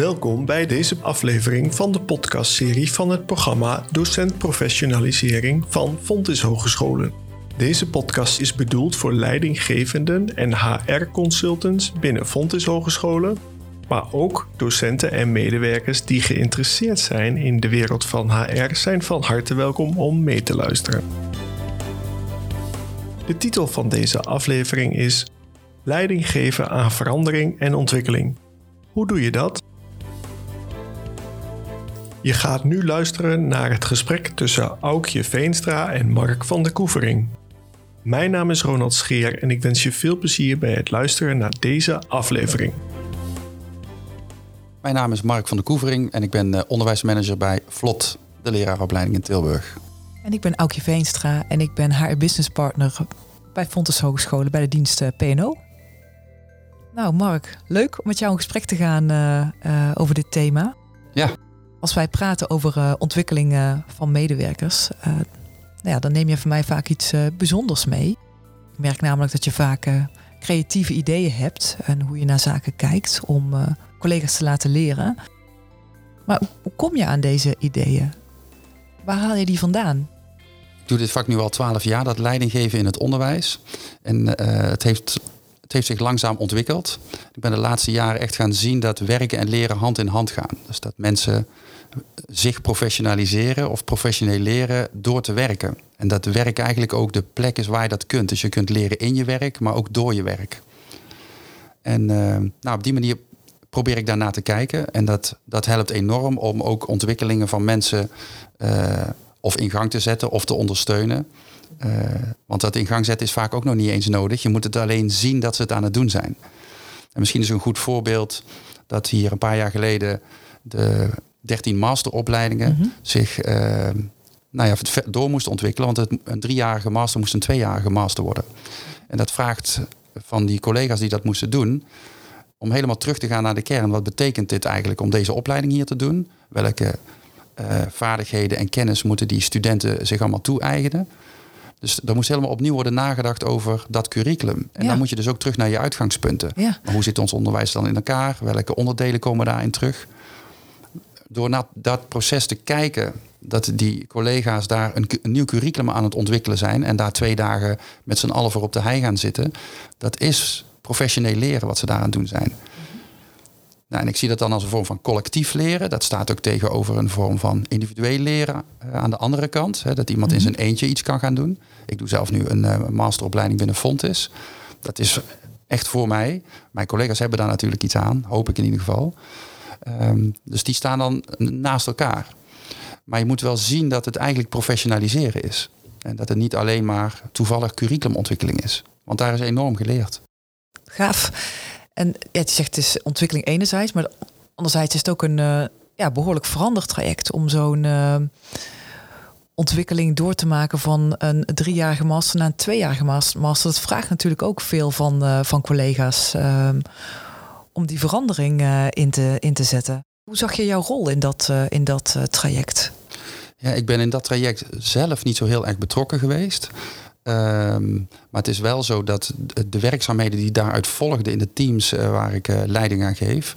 Welkom bij deze aflevering van de podcastserie van het programma Docent Professionalisering van Fontis Hogescholen. Deze podcast is bedoeld voor leidinggevenden en HR-consultants binnen Fontis Hogescholen, maar ook docenten en medewerkers die geïnteresseerd zijn in de wereld van HR zijn van harte welkom om mee te luisteren. De titel van deze aflevering is Leiding geven aan verandering en ontwikkeling. Hoe doe je dat? Je gaat nu luisteren naar het gesprek tussen Aukje Veenstra en Mark van de Koevering. Mijn naam is Ronald Scheer en ik wens je veel plezier bij het luisteren naar deze aflevering. Mijn naam is Mark van de Koevering en ik ben eh, onderwijsmanager bij Vlot, de leraaropleiding in Tilburg. En ik ben Aukje Veenstra en ik ben HR Business Partner bij Fontes Hogescholen bij de dienst eh, PNO. Nou, Mark, leuk om met jou in gesprek te gaan uh, over dit thema. Ja. Als wij praten over uh, ontwikkeling van medewerkers, nou ja, dan neem je voor mij vaak iets bijzonders mee. Ik merk namelijk dat je vaak creatieve ideeën hebt en hoe je naar zaken kijkt om collega's te laten leren. Maar hoe kom je aan deze ideeën? Waar haal je die vandaan? Ik doe dit vak nu al twaalf jaar, dat leiding geven in het onderwijs. En het heeft het heeft zich langzaam ontwikkeld. Ik ben de laatste jaren echt gaan zien dat werken en leren hand in hand gaan. Dus dat mensen zich professionaliseren of professioneel leren door te werken. En dat werk eigenlijk ook de plek is waar je dat kunt. Dus je kunt leren in je werk, maar ook door je werk. En uh, nou, op die manier probeer ik daarna te kijken. En dat, dat helpt enorm om ook ontwikkelingen van mensen uh, of in gang te zetten of te ondersteunen. Uh, want dat in gang zetten is vaak ook nog niet eens nodig. Je moet het alleen zien dat ze het aan het doen zijn. En misschien is een goed voorbeeld dat hier een paar jaar geleden de 13 masteropleidingen mm -hmm. zich uh, nou ja, door moesten ontwikkelen. Want het, een driejarige master moest een tweejarige master worden. En dat vraagt van die collega's die dat moesten doen, om helemaal terug te gaan naar de kern. Wat betekent dit eigenlijk om deze opleiding hier te doen? Welke uh, vaardigheden en kennis moeten die studenten zich allemaal toe-eigenen? Dus er moest helemaal opnieuw worden nagedacht over dat curriculum. En ja. dan moet je dus ook terug naar je uitgangspunten. Ja. Hoe zit ons onderwijs dan in elkaar? Welke onderdelen komen daarin terug? Door naar dat proces te kijken, dat die collega's daar een, een, nieuw curriculum aan het ontwikkelen zijn en daar twee dagen met z'n allen voor op de hei gaan zitten, dat is professioneel leren wat ze daaraan doen zijn. Nou, en ik zie dat dan als een vorm van collectief leren. Dat staat ook tegenover een vorm van individueel leren uh, aan de andere kant. Hè, dat iemand in zijn eentje iets kan gaan doen. Ik doe zelf nu een uh, masteropleiding binnen Fontis. Dat is echt voor mij. Mijn collega's hebben daar natuurlijk iets aan, hoop ik in ieder geval. Um, dus die staan dan naast elkaar. Maar je moet wel zien dat het eigenlijk professionaliseren is. En dat het niet alleen maar toevallig curriculumontwikkeling is. Want daar is enorm geleerd. Gaaf. En ja, je zegt het is ontwikkeling enerzijds, maar anderzijds is het ook een uh, ja, behoorlijk veranderd traject om zo'n uh, ontwikkeling door te maken van een driejarige master naar een tweejarige master. Dat vraagt natuurlijk ook veel van, uh, van collega's um, om die verandering in, te, in te zetten. Hoe zag je jouw rol in dat, in dat traject? Ja, ik ben in dat traject zelf niet zo heel erg betrokken geweest. Um, maar het is wel zo dat de werkzaamheden die daaruit volgden in de teams waar ik leiding aan geef,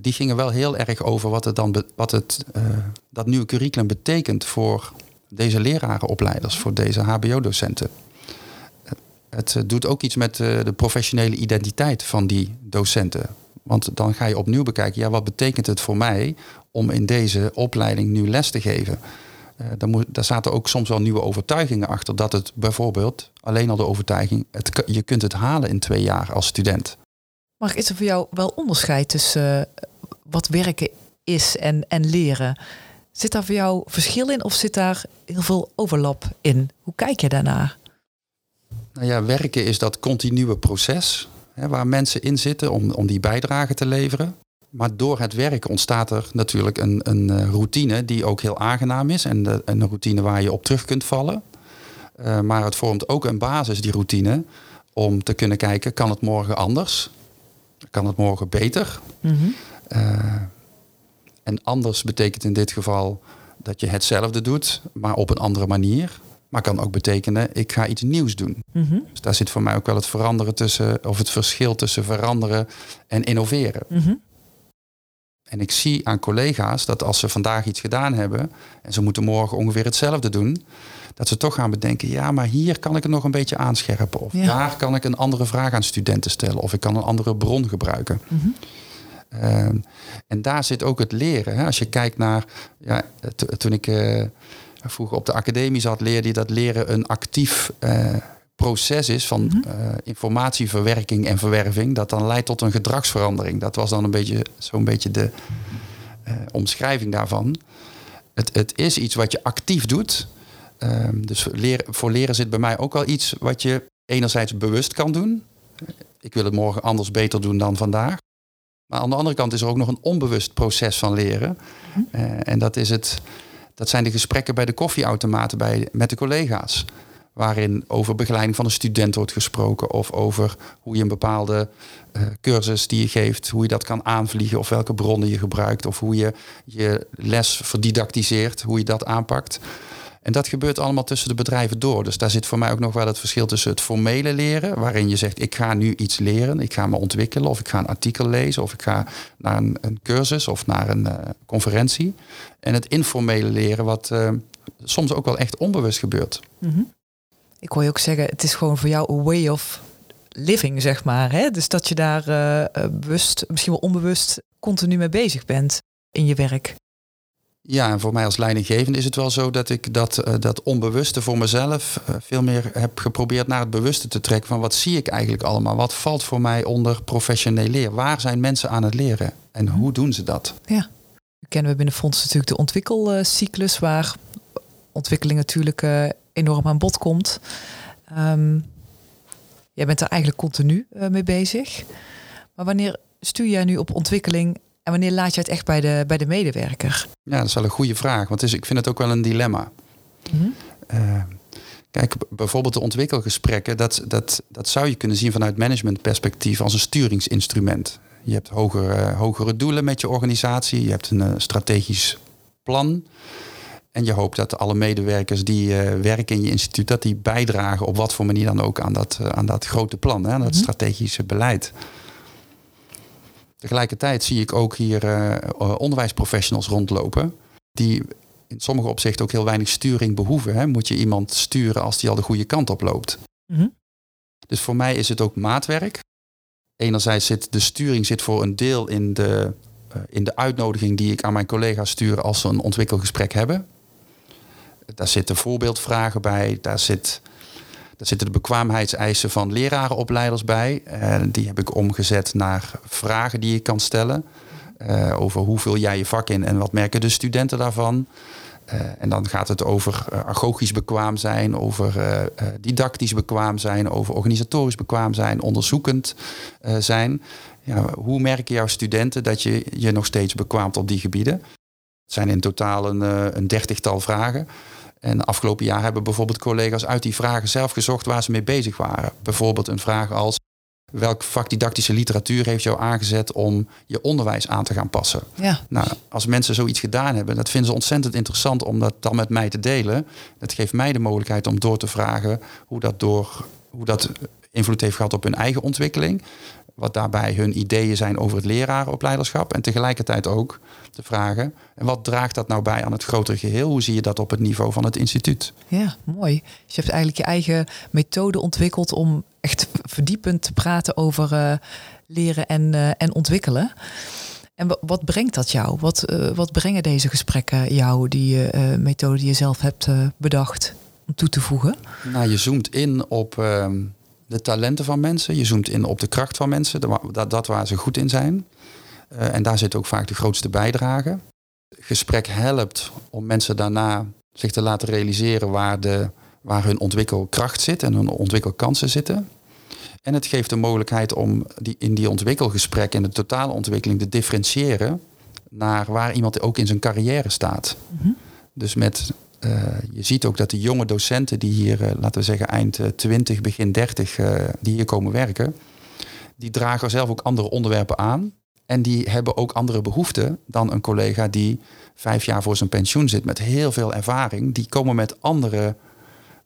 die gingen wel heel erg over wat het dan wat het, dat nieuwe curriculum betekent voor deze lerarenopleiders, voor deze HBO-docenten. Het doet ook iets met de professionele identiteit van die docenten. Want dan ga je opnieuw bekijken, ja, wat betekent het voor mij om in deze opleiding nu les te geven? Uh, daar, moet, daar, zaten ook soms wel nieuwe overtuigingen achter. Dat het bijvoorbeeld, alleen al de overtuiging, het, je kunt het halen in twee jaar als student. Maar is er voor jou wel onderscheid tussen wat werken is en, en leren? Zit daar voor jou verschil in of zit daar heel veel overlap in? Hoe kijk je daarnaar? Nou ja, werken is dat continue proces hè, waar mensen in zitten om, om die bijdrage te leveren. Maar door het werk ontstaat er natuurlijk een, een routine die ook heel aangenaam is. En de, een routine waar je op terug kunt vallen. Uh, maar het vormt ook een basis, die routine, om te kunnen kijken, kan het morgen anders? Kan het morgen beter? Mm -hmm. uh, en anders betekent in dit geval dat je hetzelfde doet, maar op een andere manier. Maar kan ook betekenen, ik ga iets nieuws doen. Mm -hmm. Dus daar zit voor mij ook wel het veranderen tussen, of het verschil tussen veranderen en innoveren. Mm -hmm. En ik zie aan collega's dat als ze vandaag iets gedaan hebben en ze moeten morgen ongeveer hetzelfde doen, dat ze toch gaan bedenken, ja, maar hier kan ik het nog een beetje aanscherpen. Of Ja. daar kan ik een andere vraag aan studenten stellen. Of ik kan een andere bron gebruiken. Mhm. Ehm, en daar zit ook het leren. Hè. Als je kijkt naar, ja, to- toen ik eh, vroeger op de academie zat, leerde je dat leren een actief eh, proces is van Mhm. eh, informatieverwerking en verwerving. Dat dan leidt tot een gedragsverandering. Dat was dan een beetje zo'n beetje de eh, omschrijving daarvan. Het, het is iets wat je actief doet. Ehm, dus leren, voor leren zit bij mij ook wel iets wat je enerzijds bewust kan doen. Ik wil het morgen anders beter doen dan vandaag. Maar aan de andere kant is er ook nog een onbewust proces van leren. Eh, en dat, is het, dat zijn de gesprekken bij de koffieautomaten bij, met de collega's. Waarin over begeleiding van een student wordt gesproken. Of over hoe je een bepaalde eh, cursus die je geeft, hoe je dat kan aanvliegen. Of welke bronnen je gebruikt. Of hoe je je les verdidactiseert, hoe je dat aanpakt. En dat gebeurt allemaal tussen de bedrijven door. Dus daar zit voor mij ook nog wel het verschil tussen het formele leren, waarin je zegt: ik ga nu iets leren, ik ga me ontwikkelen, of ik ga een artikel lezen, of ik ga naar een, een cursus of naar een eh, conferentie. En het informele leren, wat eh, soms ook wel echt onbewust gebeurt. Mhm. Ik hoor je ook zeggen, het is gewoon voor jou een way of living, zeg maar. Hè? Dus dat je daar eh, bewust, misschien wel onbewust, continu mee bezig bent in je werk. Ja, en voor mij als leidinggevende is het wel zo dat ik dat, eh, dat onbewuste voor mezelf eh, veel meer heb geprobeerd naar het bewuste te trekken. Van wat zie ik eigenlijk allemaal? Wat valt voor mij onder professioneel leren? Waar zijn mensen aan het leren? En hoe doen ze dat? Ja. Kennen we binnen Fonds natuurlijk de ontwikkelcyclus, waar ontwikkeling natuurlijk eh, enorm aan bod komt. Ehm, jij bent er eigenlijk continu mee bezig. Maar wanneer stuur jij nu op ontwikkeling en wanneer laat je het echt bij de, bij de medewerker? Ja, dat is wel een goede vraag. Want is, ik vind het ook wel een dilemma. Mhm. Eh, kijk, bijvoorbeeld de ontwikkelgesprekken, dat, dat, dat zou je kunnen zien vanuit managementperspectief als een sturingsinstrument. Je hebt hogere, hogere doelen met je organisatie, je hebt een eh, strategisch plan. En je hoopt dat alle medewerkers die eh, werken in je instituut, dat die bijdragen op wat voor manier dan ook aan dat, eh, aan dat grote plan, hè, aan dat Mhm. strategische beleid. Tegelijkertijd zie ik ook hier eh, eh, onderwijsprofessionals rondlopen die in sommige opzichten ook heel weinig sturing behoeven. Hè? Moet je iemand sturen als die al de goede kant op loopt. Mhm. Dus voor mij is het ook maatwerk. Enerzijds zit de sturing zit voor een deel in de, eh, in de uitnodiging die ik aan mijn collega's stuur als ze een ontwikkelgesprek hebben. Daar zitten voorbeeldvragen bij, daar, zit, daar zitten de bekwaamheidseisen van lerarenopleiders bij. En die heb ik omgezet naar vragen die je kan stellen. eh, over hoe vul jij je vak in en wat merken de studenten daarvan. Eh, en dan gaat het over eh, agogisch bekwaam zijn, over eh, eh, didactisch bekwaam zijn, over organisatorisch bekwaam zijn, onderzoekend eh, zijn. Ja, hoe merken jouw studenten dat je je nog steeds bekwaamt op die gebieden? Het zijn in totaal een, eh, een dertigtal vragen. En afgelopen jaar hebben bijvoorbeeld collega's uit die vragen zelf gezocht waar ze mee bezig waren. Bijvoorbeeld een vraag als welk vakdidactische literatuur heeft jou aangezet om je onderwijs aan te gaan passen? Ja, Nou, als mensen zoiets gedaan hebben, dat vinden ze ontzettend interessant om dat dan met mij te delen. Dat geeft mij de mogelijkheid om door te vragen hoe dat, door, hoe dat invloed heeft gehad op hun eigen ontwikkeling. Wat daarbij hun ideeën zijn over het lerarenopleiderschap. En tegelijkertijd ook te vragen, en wat draagt dat nou bij aan het grotere geheel? Hoe zie je dat op het niveau van het instituut? ja, mooi. Dus je hebt eigenlijk je eigen methode ontwikkeld om echt verdiepend te praten over eh, leren en, eh, en ontwikkelen. En wa- wat brengt dat jou? Wat, eh, wat brengen deze gesprekken jou, die methode die je zelf hebt bedacht, om toe te voegen? Nou, je zoomt in op ehm, de talenten van mensen. Je zoomt in op de kracht van mensen. Dat, dat waar ze goed in zijn. Eh, en daar zit ook vaak de grootste bijdrage. Gesprek helpt om mensen daarna zich te laten realiseren waar, de, waar hun ontwikkelkracht zit en hun ontwikkelkansen zitten. En het geeft de mogelijkheid om die, in die ontwikkelgesprek en de totale ontwikkeling te differentiëren naar waar iemand ook in zijn carrière staat. Mhm. Dus met, eh, je ziet ook dat de jonge docenten die hier, eh, laten we zeggen eind eh, 20, begin 30, eh, die hier komen werken, die dragen zelf ook andere onderwerpen aan. En die hebben ook andere behoeften dan een collega die vijf jaar voor zijn pensioen zit met heel veel ervaring. Die komen met andere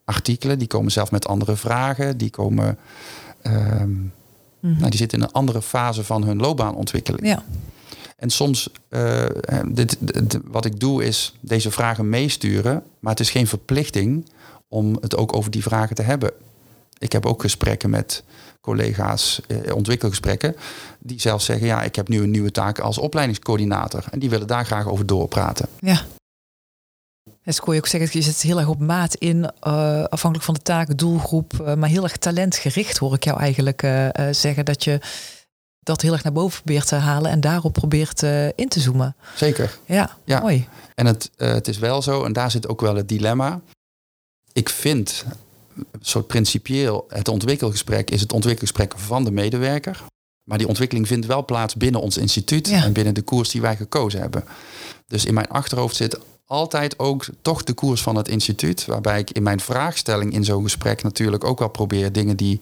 artikelen, die komen zelf met andere vragen, die komen. ehm, Mhm. nou, die zitten in een andere fase van hun loopbaanontwikkeling. Ja, En soms, uh, dit, dit, wat ik doe is deze vragen meesturen, maar het is geen verplichting om het ook over die vragen te hebben. Ik heb ook gesprekken met collega's, eh, ontwikkelgesprekken, die zelfs zeggen, ja, ik heb nu een nieuwe taak als opleidingscoördinator. En die willen daar graag over doorpraten. Ja. Het kon je ook zeggen, je zet heel erg op maat in, afhankelijk van de taak, doelgroep, maar heel erg talentgericht hoor ik jou eigenlijk zeggen dat je dat heel erg naar boven probeert te halen en daarop probeert in te zoomen. Zeker. Ja, ja. mooi. En het, het is wel zo, en daar zit ook wel het dilemma. Ik vind, soort principieel, het ontwikkelgesprek is het ontwikkelgesprek van de medewerker. Maar die ontwikkeling vindt wel plaats binnen ons instituut en binnen de koers die wij gekozen hebben. Dus in mijn achterhoofd zit altijd ook toch de koers van het instituut. Waarbij ik in mijn vraagstelling in zo'n gesprek natuurlijk ook wel probeer dingen die,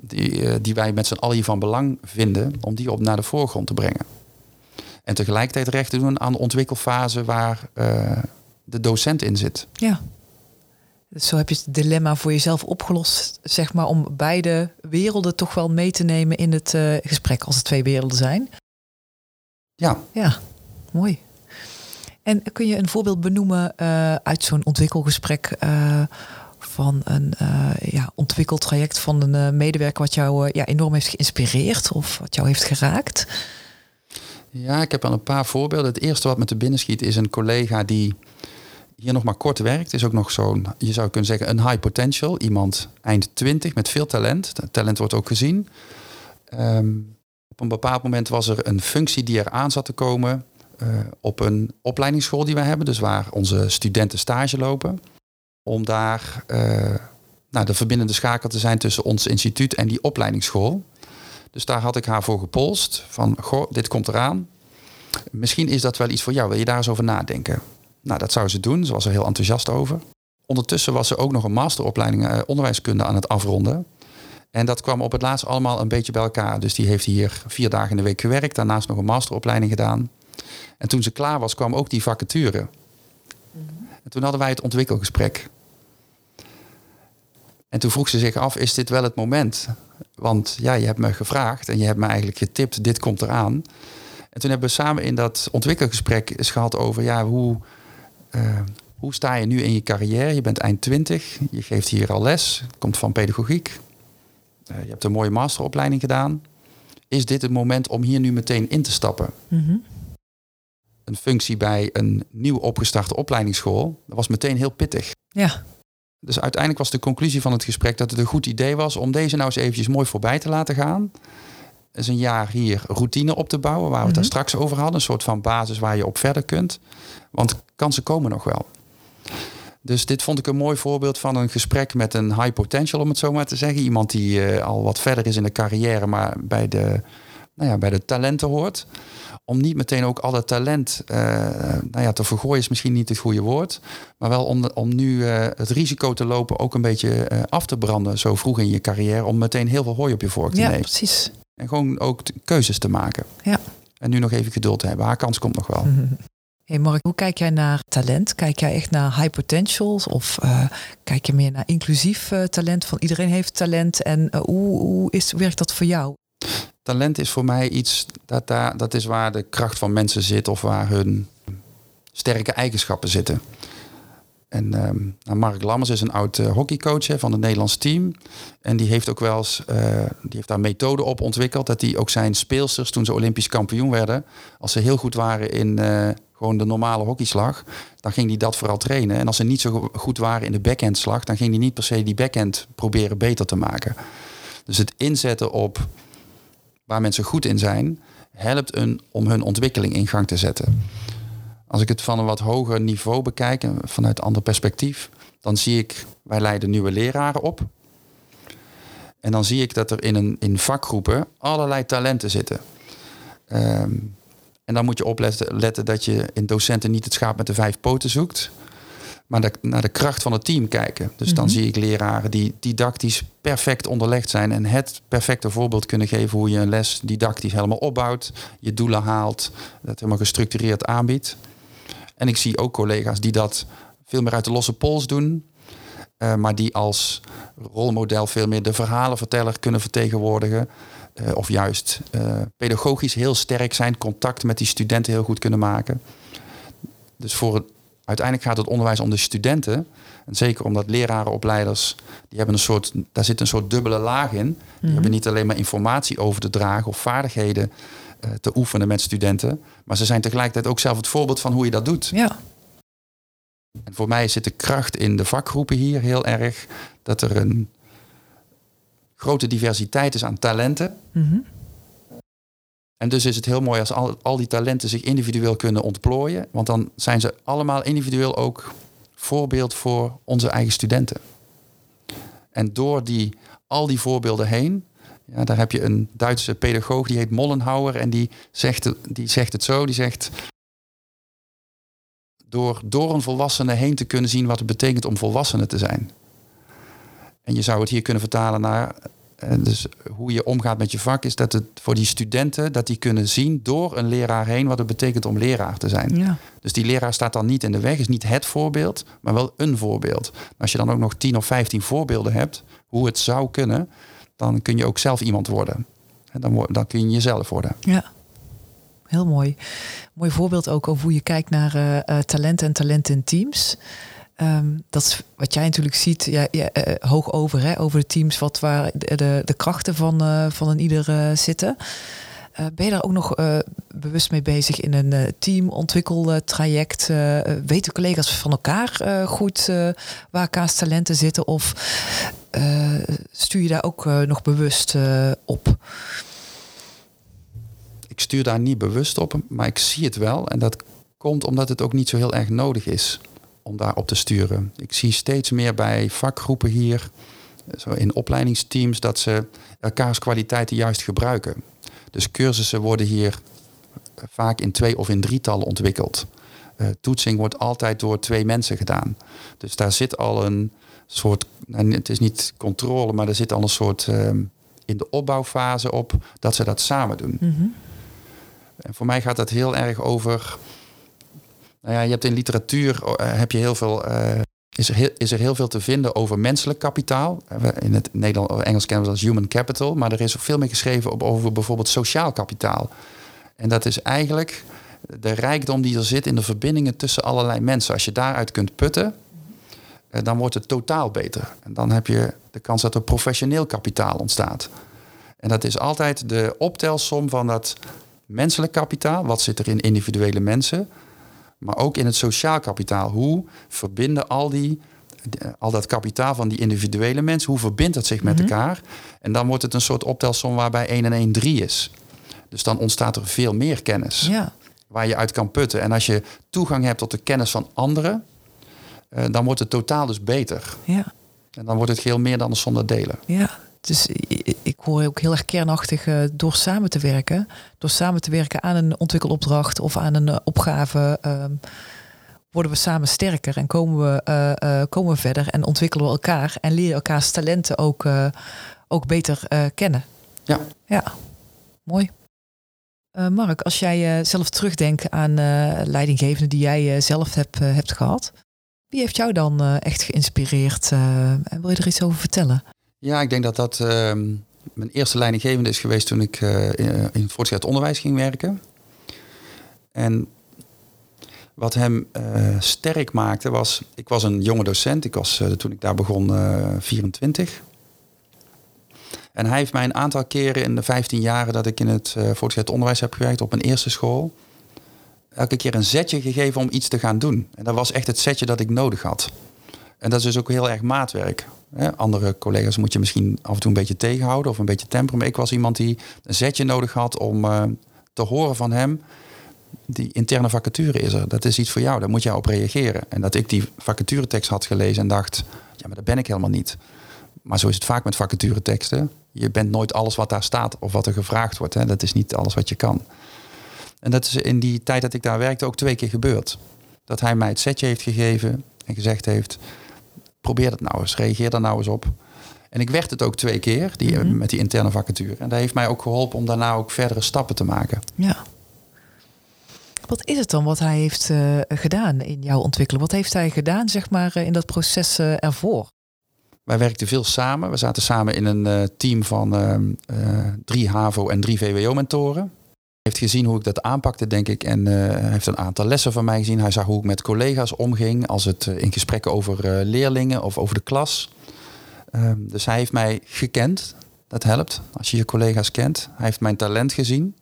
die, eh, die wij met z'n allen van belang vinden, om die op naar de voorgrond te brengen. En tegelijkertijd recht te doen aan de ontwikkelfase waar uh, de docent in zit. Ja. Dus zo heb je het dilemma voor jezelf opgelost, zeg maar, om beide werelden toch wel mee te nemen in het uh, gesprek, als er twee werelden zijn. Ja. Ja, mooi. En kun je een voorbeeld benoemen uh, uit zo'n ontwikkelgesprek van een uh, ja, ontwikkeltraject van een medewerker wat jou ja, enorm heeft geïnspireerd of wat jou heeft geraakt? Ja, ik heb al een paar voorbeelden. Het eerste wat me te binnen schiet is een collega die hier nog maar kort werkt. Is ook nog zo'n, je zou kunnen zeggen, een high potential. Iemand eind 20 met veel talent. Talent wordt ook gezien. Um, op een bepaald moment was er een functie die er aan zat te komen op een opleidingsschool die wij hebben, dus waar onze studenten stage lopen, om daar uh, nou, de verbindende schakel te zijn tussen ons instituut en die opleidingsschool. Dus daar had ik haar voor gepolst van, goh, dit komt eraan. Misschien is dat wel iets voor jou, wil je daar eens over nadenken? Nou, dat zou ze doen, ze was er heel enthousiast over. Ondertussen was ze ook nog een masteropleiding uh, onderwijskunde aan het afronden. En dat kwam op het laatst allemaal een beetje bij elkaar. Dus die heeft hier vier dagen in de week gewerkt, daarnaast nog een masteropleiding gedaan. En toen ze klaar was, kwam ook die vacature. Mhm. En toen hadden wij het ontwikkelgesprek. En toen vroeg ze zich af, is dit wel het moment? Want ja, je hebt me gevraagd en je hebt me eigenlijk getipt, dit komt eraan. En toen hebben we samen in dat ontwikkelgesprek eens gehad over, ja, hoe, uh, hoe sta je nu in je carrière? Je bent eind 20, je geeft hier al les, komt van pedagogiek. Uh, je hebt een mooie masteropleiding gedaan. Is dit het moment om hier nu meteen in te stappen? Mm een functie bij een nieuw opgestarte opleidingsschool. Dat was meteen heel pittig. Ja. Dus uiteindelijk was de conclusie van het gesprek dat het een goed idee was om deze nou eens eventjes mooi voorbij te laten gaan. Is een jaar hier routine op te bouwen, waar we het daar mhm. straks over hadden. Een soort van basis waar je op verder kunt. Want kansen komen nog wel. Dus dit vond ik een mooi voorbeeld van een gesprek met een high potential, om het zo maar te zeggen. Iemand die uh, al wat verder is in de carrière, maar bij de, nou ja, bij de talenten hoort om niet meteen ook al dat talent uh, nou ja, te vergooien is misschien niet het goede woord. Maar wel om, om nu uh, het risico te lopen ook een beetje uh, af te branden zo vroeg in je carrière. Om meteen heel veel hooi op je vork te ja, nemen. precies. En gewoon ook keuzes te maken. Ja. En nu nog even geduld te hebben. Haar kans komt nog wel. Hey Mark, hoe kijk jij naar talent? Kijk jij echt naar high potentials? Of kijk je meer naar inclusief talent? Van iedereen heeft talent. En hoe, hoe is, werkt dat voor jou? Talent is voor mij iets dat, daar, dat is waar de kracht van mensen zit of waar hun sterke eigenschappen zitten. En um, Mark Lammers is een oud uh, hockeycoach van het Nederlands team. En die heeft ook wel eens, uh, die heeft daar methoden op ontwikkeld. Dat hij ook zijn speelsters, toen ze Olympisch kampioen werden, als ze heel goed waren in uh, gewoon de normale hockeyslag, dan ging hij dat vooral trainen. En als ze niet zo goed waren in de backhandslag, dan ging hij niet per se die backhand proberen beter te maken. Dus het inzetten op waar mensen goed in zijn, helpt een om hun ontwikkeling in gang te zetten. Als ik het van een wat hoger niveau bekijk, vanuit een ander perspectief, dan zie ik, wij leiden nieuwe leraren op. En dan zie ik dat er in, een, in vakgroepen allerlei talenten zitten. Um, en dan moet je opletten letten dat je in docenten niet het schaap met de vijf poten zoekt maar de, naar de kracht van het team kijken. Dus dan mhm. zie ik leraren die didactisch perfect onderlegd zijn en het perfecte voorbeeld kunnen geven hoe je een les didactisch helemaal opbouwt, je doelen haalt, dat helemaal gestructureerd aanbiedt. En ik zie ook collega's die dat veel meer uit de losse pols doen. eh, maar die als rolmodel veel meer de verhalenverteller kunnen vertegenwoordigen. Eh, of juist eh, pedagogisch heel sterk zijn, contact met die studenten heel goed kunnen maken. Dus voor het, uiteindelijk gaat het onderwijs om de studenten. En zeker omdat lerarenopleiders, die hebben een soort, daar zit een soort dubbele laag in. Die hebben niet alleen maar informatie over te dragen of vaardigheden eh, te oefenen met studenten. Maar ze zijn tegelijkertijd ook zelf het voorbeeld van hoe je dat doet. Ja. En voor mij zit de kracht in de vakgroepen hier heel erg dat er een grote diversiteit is aan talenten. Mhm. En dus is het heel mooi als al, al die talenten zich individueel kunnen ontplooien. Want dan zijn ze allemaal individueel ook voorbeeld voor onze eigen studenten. En door die, al die voorbeelden heen, ja, daar heb je een Duitse pedagoog die heet Mollenhauer en die zegt, die zegt het zo, die zegt door, door een volwassene heen te kunnen zien wat het betekent om volwassene te zijn. En je zou het hier kunnen vertalen naar dus hoe je omgaat met je vak, is dat het voor die studenten dat die kunnen zien door een leraar heen wat het betekent om leraar te zijn. Ja. Dus die leraar staat dan niet in de weg, is niet het voorbeeld, maar wel een voorbeeld. Als je dan ook nog 10 of 15 voorbeelden hebt hoe het zou kunnen, dan kun je ook zelf iemand worden. En dan, dan kun je jezelf worden. Ja, heel mooi. Mooi voorbeeld ook over hoe je kijkt naar eh eh, talenten en talenten in teams. Ehm, dat is wat jij natuurlijk ziet, ja, eh, hoog over, hè, over de teams, wat waar de, de, krachten van, eh, van een ieder eh, zitten. Ben je daar ook nog bewust mee bezig in een teamontwikkeltraject? Weten collega's van elkaar goed waar elkaars talenten zitten? Of stuur je daar ook nog bewust op? Ik stuur daar niet bewust op, maar ik zie het wel. En dat komt omdat het ook niet zo heel erg nodig is om daarop te sturen. Ik zie steeds meer bij vakgroepen hier, zo in opleidingsteams, dat ze elkaars kwaliteiten juist gebruiken. Dus cursussen worden hier vaak in twee of in drietallen ontwikkeld. Eh, toetsing wordt altijd door twee mensen gedaan. Dus daar zit al een soort, nou, het is niet controle, maar er zit al een soort ehm, in de opbouwfase op dat ze dat samen doen. Mhm. En voor mij gaat dat heel erg over. Nou ja, je hebt in literatuur eh, heb je heel veel. eh, is, er heel, is er heel veel te vinden over menselijk kapitaal. Eh, In het Nederlands of Engels kennen we dat als human capital. Maar er is ook veel meer geschreven op, over bijvoorbeeld sociaal kapitaal. En dat is eigenlijk de rijkdom die er zit in de verbindingen tussen allerlei mensen. Als je daaruit kunt putten, dan wordt het totaal beter. En dan heb je de kans dat er professioneel kapitaal ontstaat. En dat is altijd de optelsom van dat menselijk kapitaal. Wat zit er in individuele mensen? Maar ook in het sociaal kapitaal. Hoe verbinden al, die, al dat kapitaal van die individuele mensen, hoe verbindt het zich met elkaar? En dan wordt het een soort optelsom waarbij 1 en 1 3 is. Dus dan ontstaat er veel meer kennis Ja, waar je uit kan putten. En als je toegang hebt tot de kennis van anderen, eh, dan wordt het totaal dus beter. ja. En dan wordt het geheel meer dan een zonder delen. Ja, dus hoor ook heel erg kernachtig eh, door samen te werken. Door samen te werken aan een ontwikkelopdracht of aan een eh, opgave. ehm, worden we samen sterker en komen we, eh, komen we verder en ontwikkelen we elkaar en leren elkaars talenten ook, ook beter kennen. Ja. Ja, mooi. Mark, als jij zelf terugdenkt aan leidinggevenden die jij zelf hebt, hebt gehad, wie heeft jou dan echt geïnspireerd? en wil je er iets over vertellen? Ja, ik denk dat dat ehm, mijn eerste leidinggevende is geweest toen ik eh, in, in het voortgezet onderwijs ging werken. En wat hem eh, sterk maakte was, ik was een jonge docent, ik was eh, toen ik daar begon eh 24. En hij heeft mij een aantal keren in de 15 jaren dat ik in het eh, voortgezet onderwijs heb gewerkt op mijn eerste school, elke keer een zetje gegeven om iets te gaan doen. En dat was echt het zetje dat ik nodig had. En dat is dus ook heel erg maatwerk. Andere collega's moet je misschien af en toe een beetje tegenhouden of een beetje temperen. Ik was iemand die een zetje nodig had om eh, te horen van hem. Die interne vacature is er. Dat is iets voor jou. Daar moet jij op reageren. En dat ik die vacaturetekst had gelezen en dacht... ja, maar dat ben ik helemaal niet. Maar zo is het vaak met vacatureteksten. Je bent nooit alles wat daar staat of wat er gevraagd wordt. Hè? Dat is niet alles wat je kan. En dat is in die tijd dat ik daar werkte ook twee keer gebeurd. Dat hij mij het setje heeft gegeven en gezegd heeft... probeer dat nou eens, reageer daar nou eens op. En ik werd het ook twee keer, die, Mhm. met die interne vacature. En dat heeft mij ook geholpen om daarna ook verdere stappen te maken. Ja. Wat is het dan wat hij heeft eh, gedaan in jouw ontwikkeling? Wat heeft hij gedaan, zeg maar, eh, in dat proces eh, ervoor? Wij werkten veel samen. We zaten samen in een uh, team van uh, drie HAVO en drie VWO-mentoren. Heeft gezien hoe ik dat aanpakte, denk ik. En hij heeft een aantal lessen van mij gezien. Hij zag hoe ik met collega's omging. Als het in gesprekken over leerlingen of over de klas. Ehm, dus hij heeft mij gekend. Dat helpt als je je collega's kent. Hij heeft mijn talent gezien.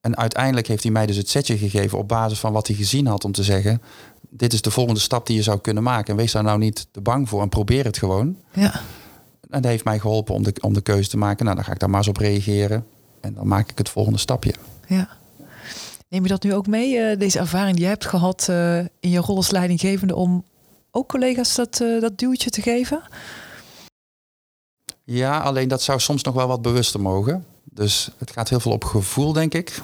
En uiteindelijk heeft hij mij dus het setje gegeven op basis van wat hij gezien had om te zeggen: dit is de volgende stap die je zou kunnen maken. En wees daar nou niet te bang voor en probeer het gewoon. Ja. En dat heeft mij geholpen om de, om de keuze te maken. Nou, dan ga ik daar maar eens op reageren. En dan maak ik het volgende stapje. Ja. Neem je dat nu ook mee, eh, deze ervaring die je hebt gehad uh, in je rol als leidinggevende, om ook collega's dat, uh, dat duwtje te geven? Ja, alleen dat zou soms nog wel wat bewuster mogen. Dus het gaat heel veel op gevoel, denk ik.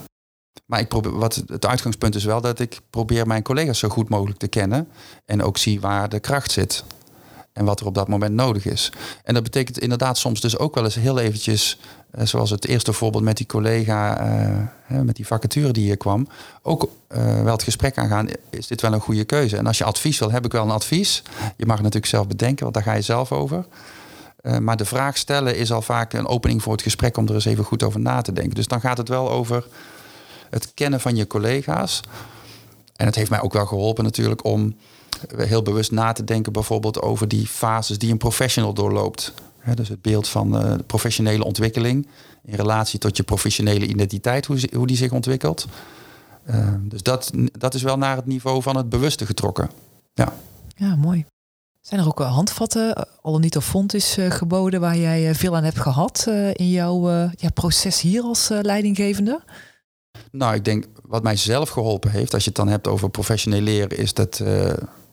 Maar ik probeer, wat het uitgangspunt is wel dat ik probeer mijn collega's zo goed mogelijk te kennen. En ook zie waar de kracht zit. En wat er op dat moment nodig is. En dat betekent inderdaad soms dus ook wel eens heel eventjes, eh, zoals het eerste voorbeeld met die collega, eh, met die vacature die hier kwam, ook eh, wel het gesprek aangaan. Is dit wel een goede keuze? En als je advies wil, heb ik wel een advies. Je mag natuurlijk zelf bedenken, want daar ga je zelf over. Maar de vraag stellen is al vaak een opening voor het gesprek om er eens even goed over na te denken. Dus dan gaat het wel over het kennen van je collega's. En het heeft mij ook wel geholpen natuurlijk om heel bewust na te denken bijvoorbeeld over die fases die een professional doorloopt. dus het beeld van uh, professionele ontwikkeling in relatie tot je professionele identiteit, hoe, hoe die zich ontwikkelt. Uh, dus dat, dat is wel naar het niveau van het bewuste getrokken. Ja, ja mooi. Zijn er ook handvatten, eh, al niet of fond is geboden, waar jij veel aan hebt gehad in jouw ja, proces hier als leidinggevende? Nou, ik denk wat mij zelf geholpen heeft, als je het dan hebt over professioneel leren, is dat,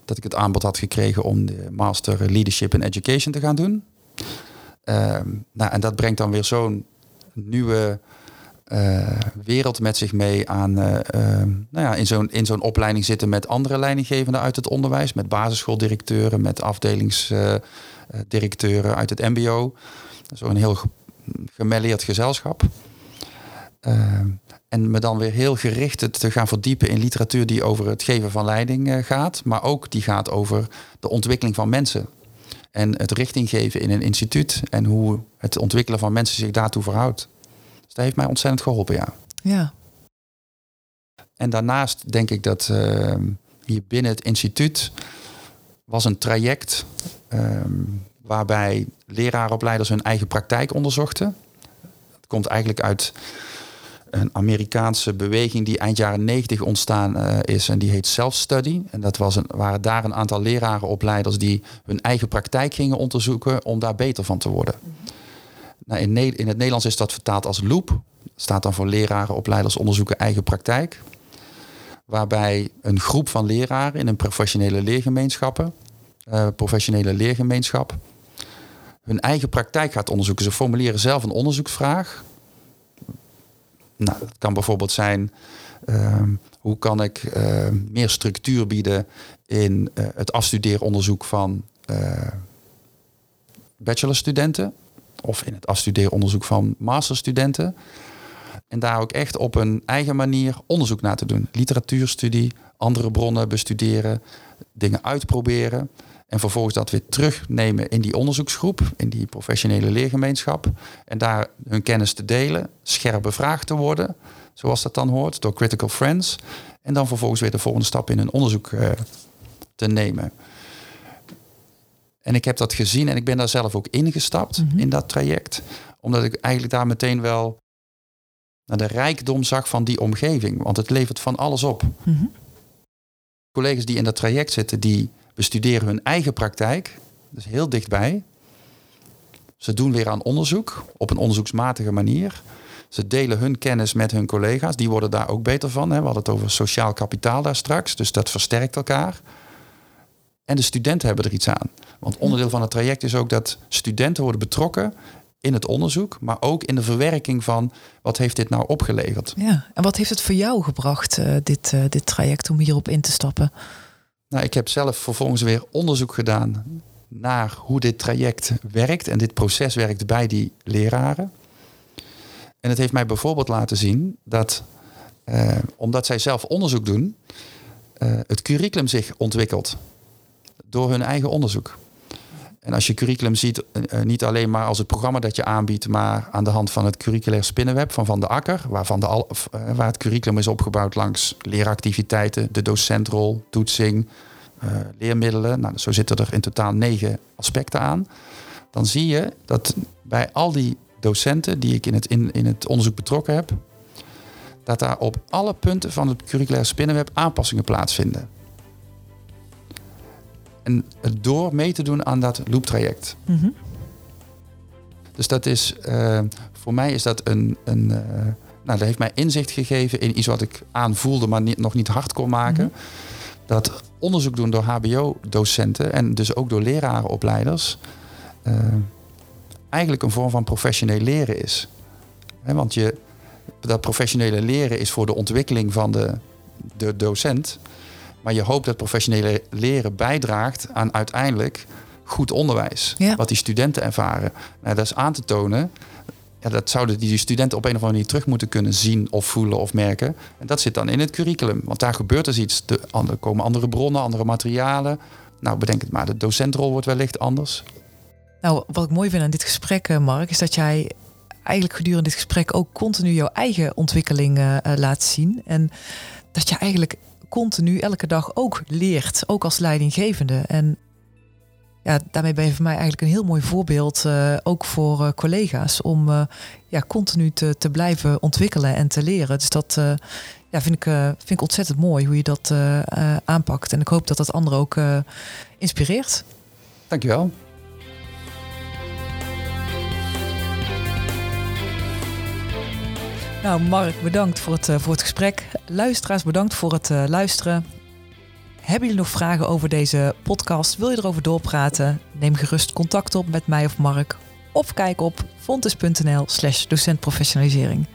dat ik het aanbod had gekregen om de Master Leadership and Education te gaan doen. Uh, nou, en dat brengt dan weer zo'n nieuwe uh, wereld met zich mee aan uh, nou ja, in zo'n in zo'n opleiding zitten met andere leidinggevenden uit het onderwijs, met basisschooldirecteuren, met afdelingsdirecteuren uit het MBO. Zo'n heel gemelleerd gezelschap. En me dan weer heel gericht te gaan verdiepen in literatuur die over het geven van leiding eh, gaat, maar ook die gaat over de ontwikkeling van mensen. En het richting geven in een instituut en hoe het ontwikkelen van mensen zich daartoe verhoudt. Dus dat heeft mij ontzettend geholpen, ja. Ja. En daarnaast denk ik dat uh, hier binnen het instituut was een traject uh, waarbij leraaropleiders hun eigen praktijk onderzochten. Het komt eigenlijk uit een Amerikaanse beweging die eind jaren 90 ontstaan uh, is. En die heet Self-Study. En dat was een, waren daar een aantal lerarenopleiders die hun eigen praktijk gingen onderzoeken om daar beter van te worden. Nou, in, in het Nederlands is dat vertaald als loop. Staat dan voor lerarenopleiders onderzoeken eigen praktijk. Waarbij een groep van leraren in een professionele leergemeenschappen, uh, professionele leergemeenschap, hun eigen praktijk gaat onderzoeken. Ze formuleren zelf een onderzoeksvraag nou, dat kan bijvoorbeeld zijn, ehm, hoe kan ik ehm, meer structuur bieden in uh, het afstudeeronderzoek van uh, bachelorstudenten of in het afstudeeronderzoek van masterstudenten. En daar ook echt op een eigen manier onderzoek naar te doen. Literatuurstudie, andere bronnen bestuderen, dingen uitproberen. En vervolgens dat weer terugnemen in die onderzoeksgroep, in die professionele leergemeenschap. En daar hun kennis te delen, scherp bevraagd te worden, zoals dat dan hoort, door critical friends. En dan vervolgens weer de volgende stap in hun onderzoek uh, te nemen. En ik heb dat gezien en ik ben daar zelf ook ingestapt mm -hmm. in dat traject. Omdat ik eigenlijk daar meteen wel naar de rijkdom zag van die omgeving. Want het levert van alles op. Mm -hmm. Collega's die in dat traject zitten, die bestuderen hun eigen praktijk. Dus heel dichtbij. Ze doen weer aan onderzoek op een onderzoeksmatige manier. Ze delen hun kennis met hun collega's. Die worden daar ook beter van. Hè. We hadden het over sociaal kapitaal daar straks. Dus dat versterkt elkaar. En de studenten hebben er iets aan. Want onderdeel van het traject is ook dat studenten worden betrokken in het onderzoek, maar ook in de verwerking van wat heeft dit nou opgeleverd. Ja, en wat heeft het voor jou gebracht, uh, dit, uh, dit traject, om hierop in te stappen? Nou, ik heb zelf vervolgens weer onderzoek gedaan naar hoe dit traject werkt en dit proces werkt bij die leraren. En het heeft mij bijvoorbeeld laten zien dat, eh, omdat zij zelf onderzoek doen, uh, het curriculum zich ontwikkelt door hun eigen onderzoek. En als je curriculum ziet, uh, niet alleen maar als het programma dat je aanbiedt, maar aan de hand van het curriculair spinnenweb van Van de Akker, waarvan de uh, waar het curriculum is opgebouwd langs leeractiviteiten, de docentrol, toetsing, leermiddelen. Nou, zo zitten er in totaal negen aspecten aan. Dan zie je dat bij al die docenten die ik in het, in het onderzoek betrokken heb, dat daar op alle punten van het curriculair spinnenweb aanpassingen plaatsvinden. En door mee te doen aan dat looptraject. Mm -hmm. Dus dat is, uh, voor mij is dat een, een uh, nou, dat heeft mij inzicht gegeven in iets wat ik aanvoelde, maar niet, nog niet hard kon maken. Mm -hmm. Dat onderzoek doen door HBO-docenten en dus ook door lerarenopleiders uh, eigenlijk een vorm van professioneel leren is. He, want je, dat professionele leren is voor de ontwikkeling van de, de docent. Maar je hoopt dat professionele leren bijdraagt aan uiteindelijk goed onderwijs. Ja. Wat die studenten ervaren. Nou, dat is aan te tonen. Ja, dat zouden die studenten op een of andere manier terug moeten kunnen zien of voelen of merken. En dat zit dan in het curriculum. Want daar gebeurt dus iets. Er komen andere bronnen, andere materialen. Nou, bedenk het maar. De docentrol wordt wellicht anders. Nou, wat ik mooi vind aan dit gesprek, Mark, is dat jij eigenlijk gedurende dit gesprek ook continu jouw eigen ontwikkeling uh, laat zien. En dat je eigenlijk continu elke dag ook leert, ook als leidinggevende. En ja, daarmee ben je voor mij eigenlijk een heel mooi voorbeeld, uh, ook voor uh, collega's, om uh, ja, continu te, te blijven ontwikkelen en te leren. Dus dat ja, vind, ik, vind ik ontzettend mooi hoe je dat aanpakt. En ik hoop dat dat anderen ook inspireert. Dankjewel. Nou, Mark, bedankt voor het, uh, voor het gesprek. Luisteraars, bedankt voor het uh, luisteren. Hebben jullie nog vragen over deze podcast? Wil je erover doorpraten? Neem gerust contact op met mij of Mark. Of kijk op fontes.nl slash docentprofessionalisering.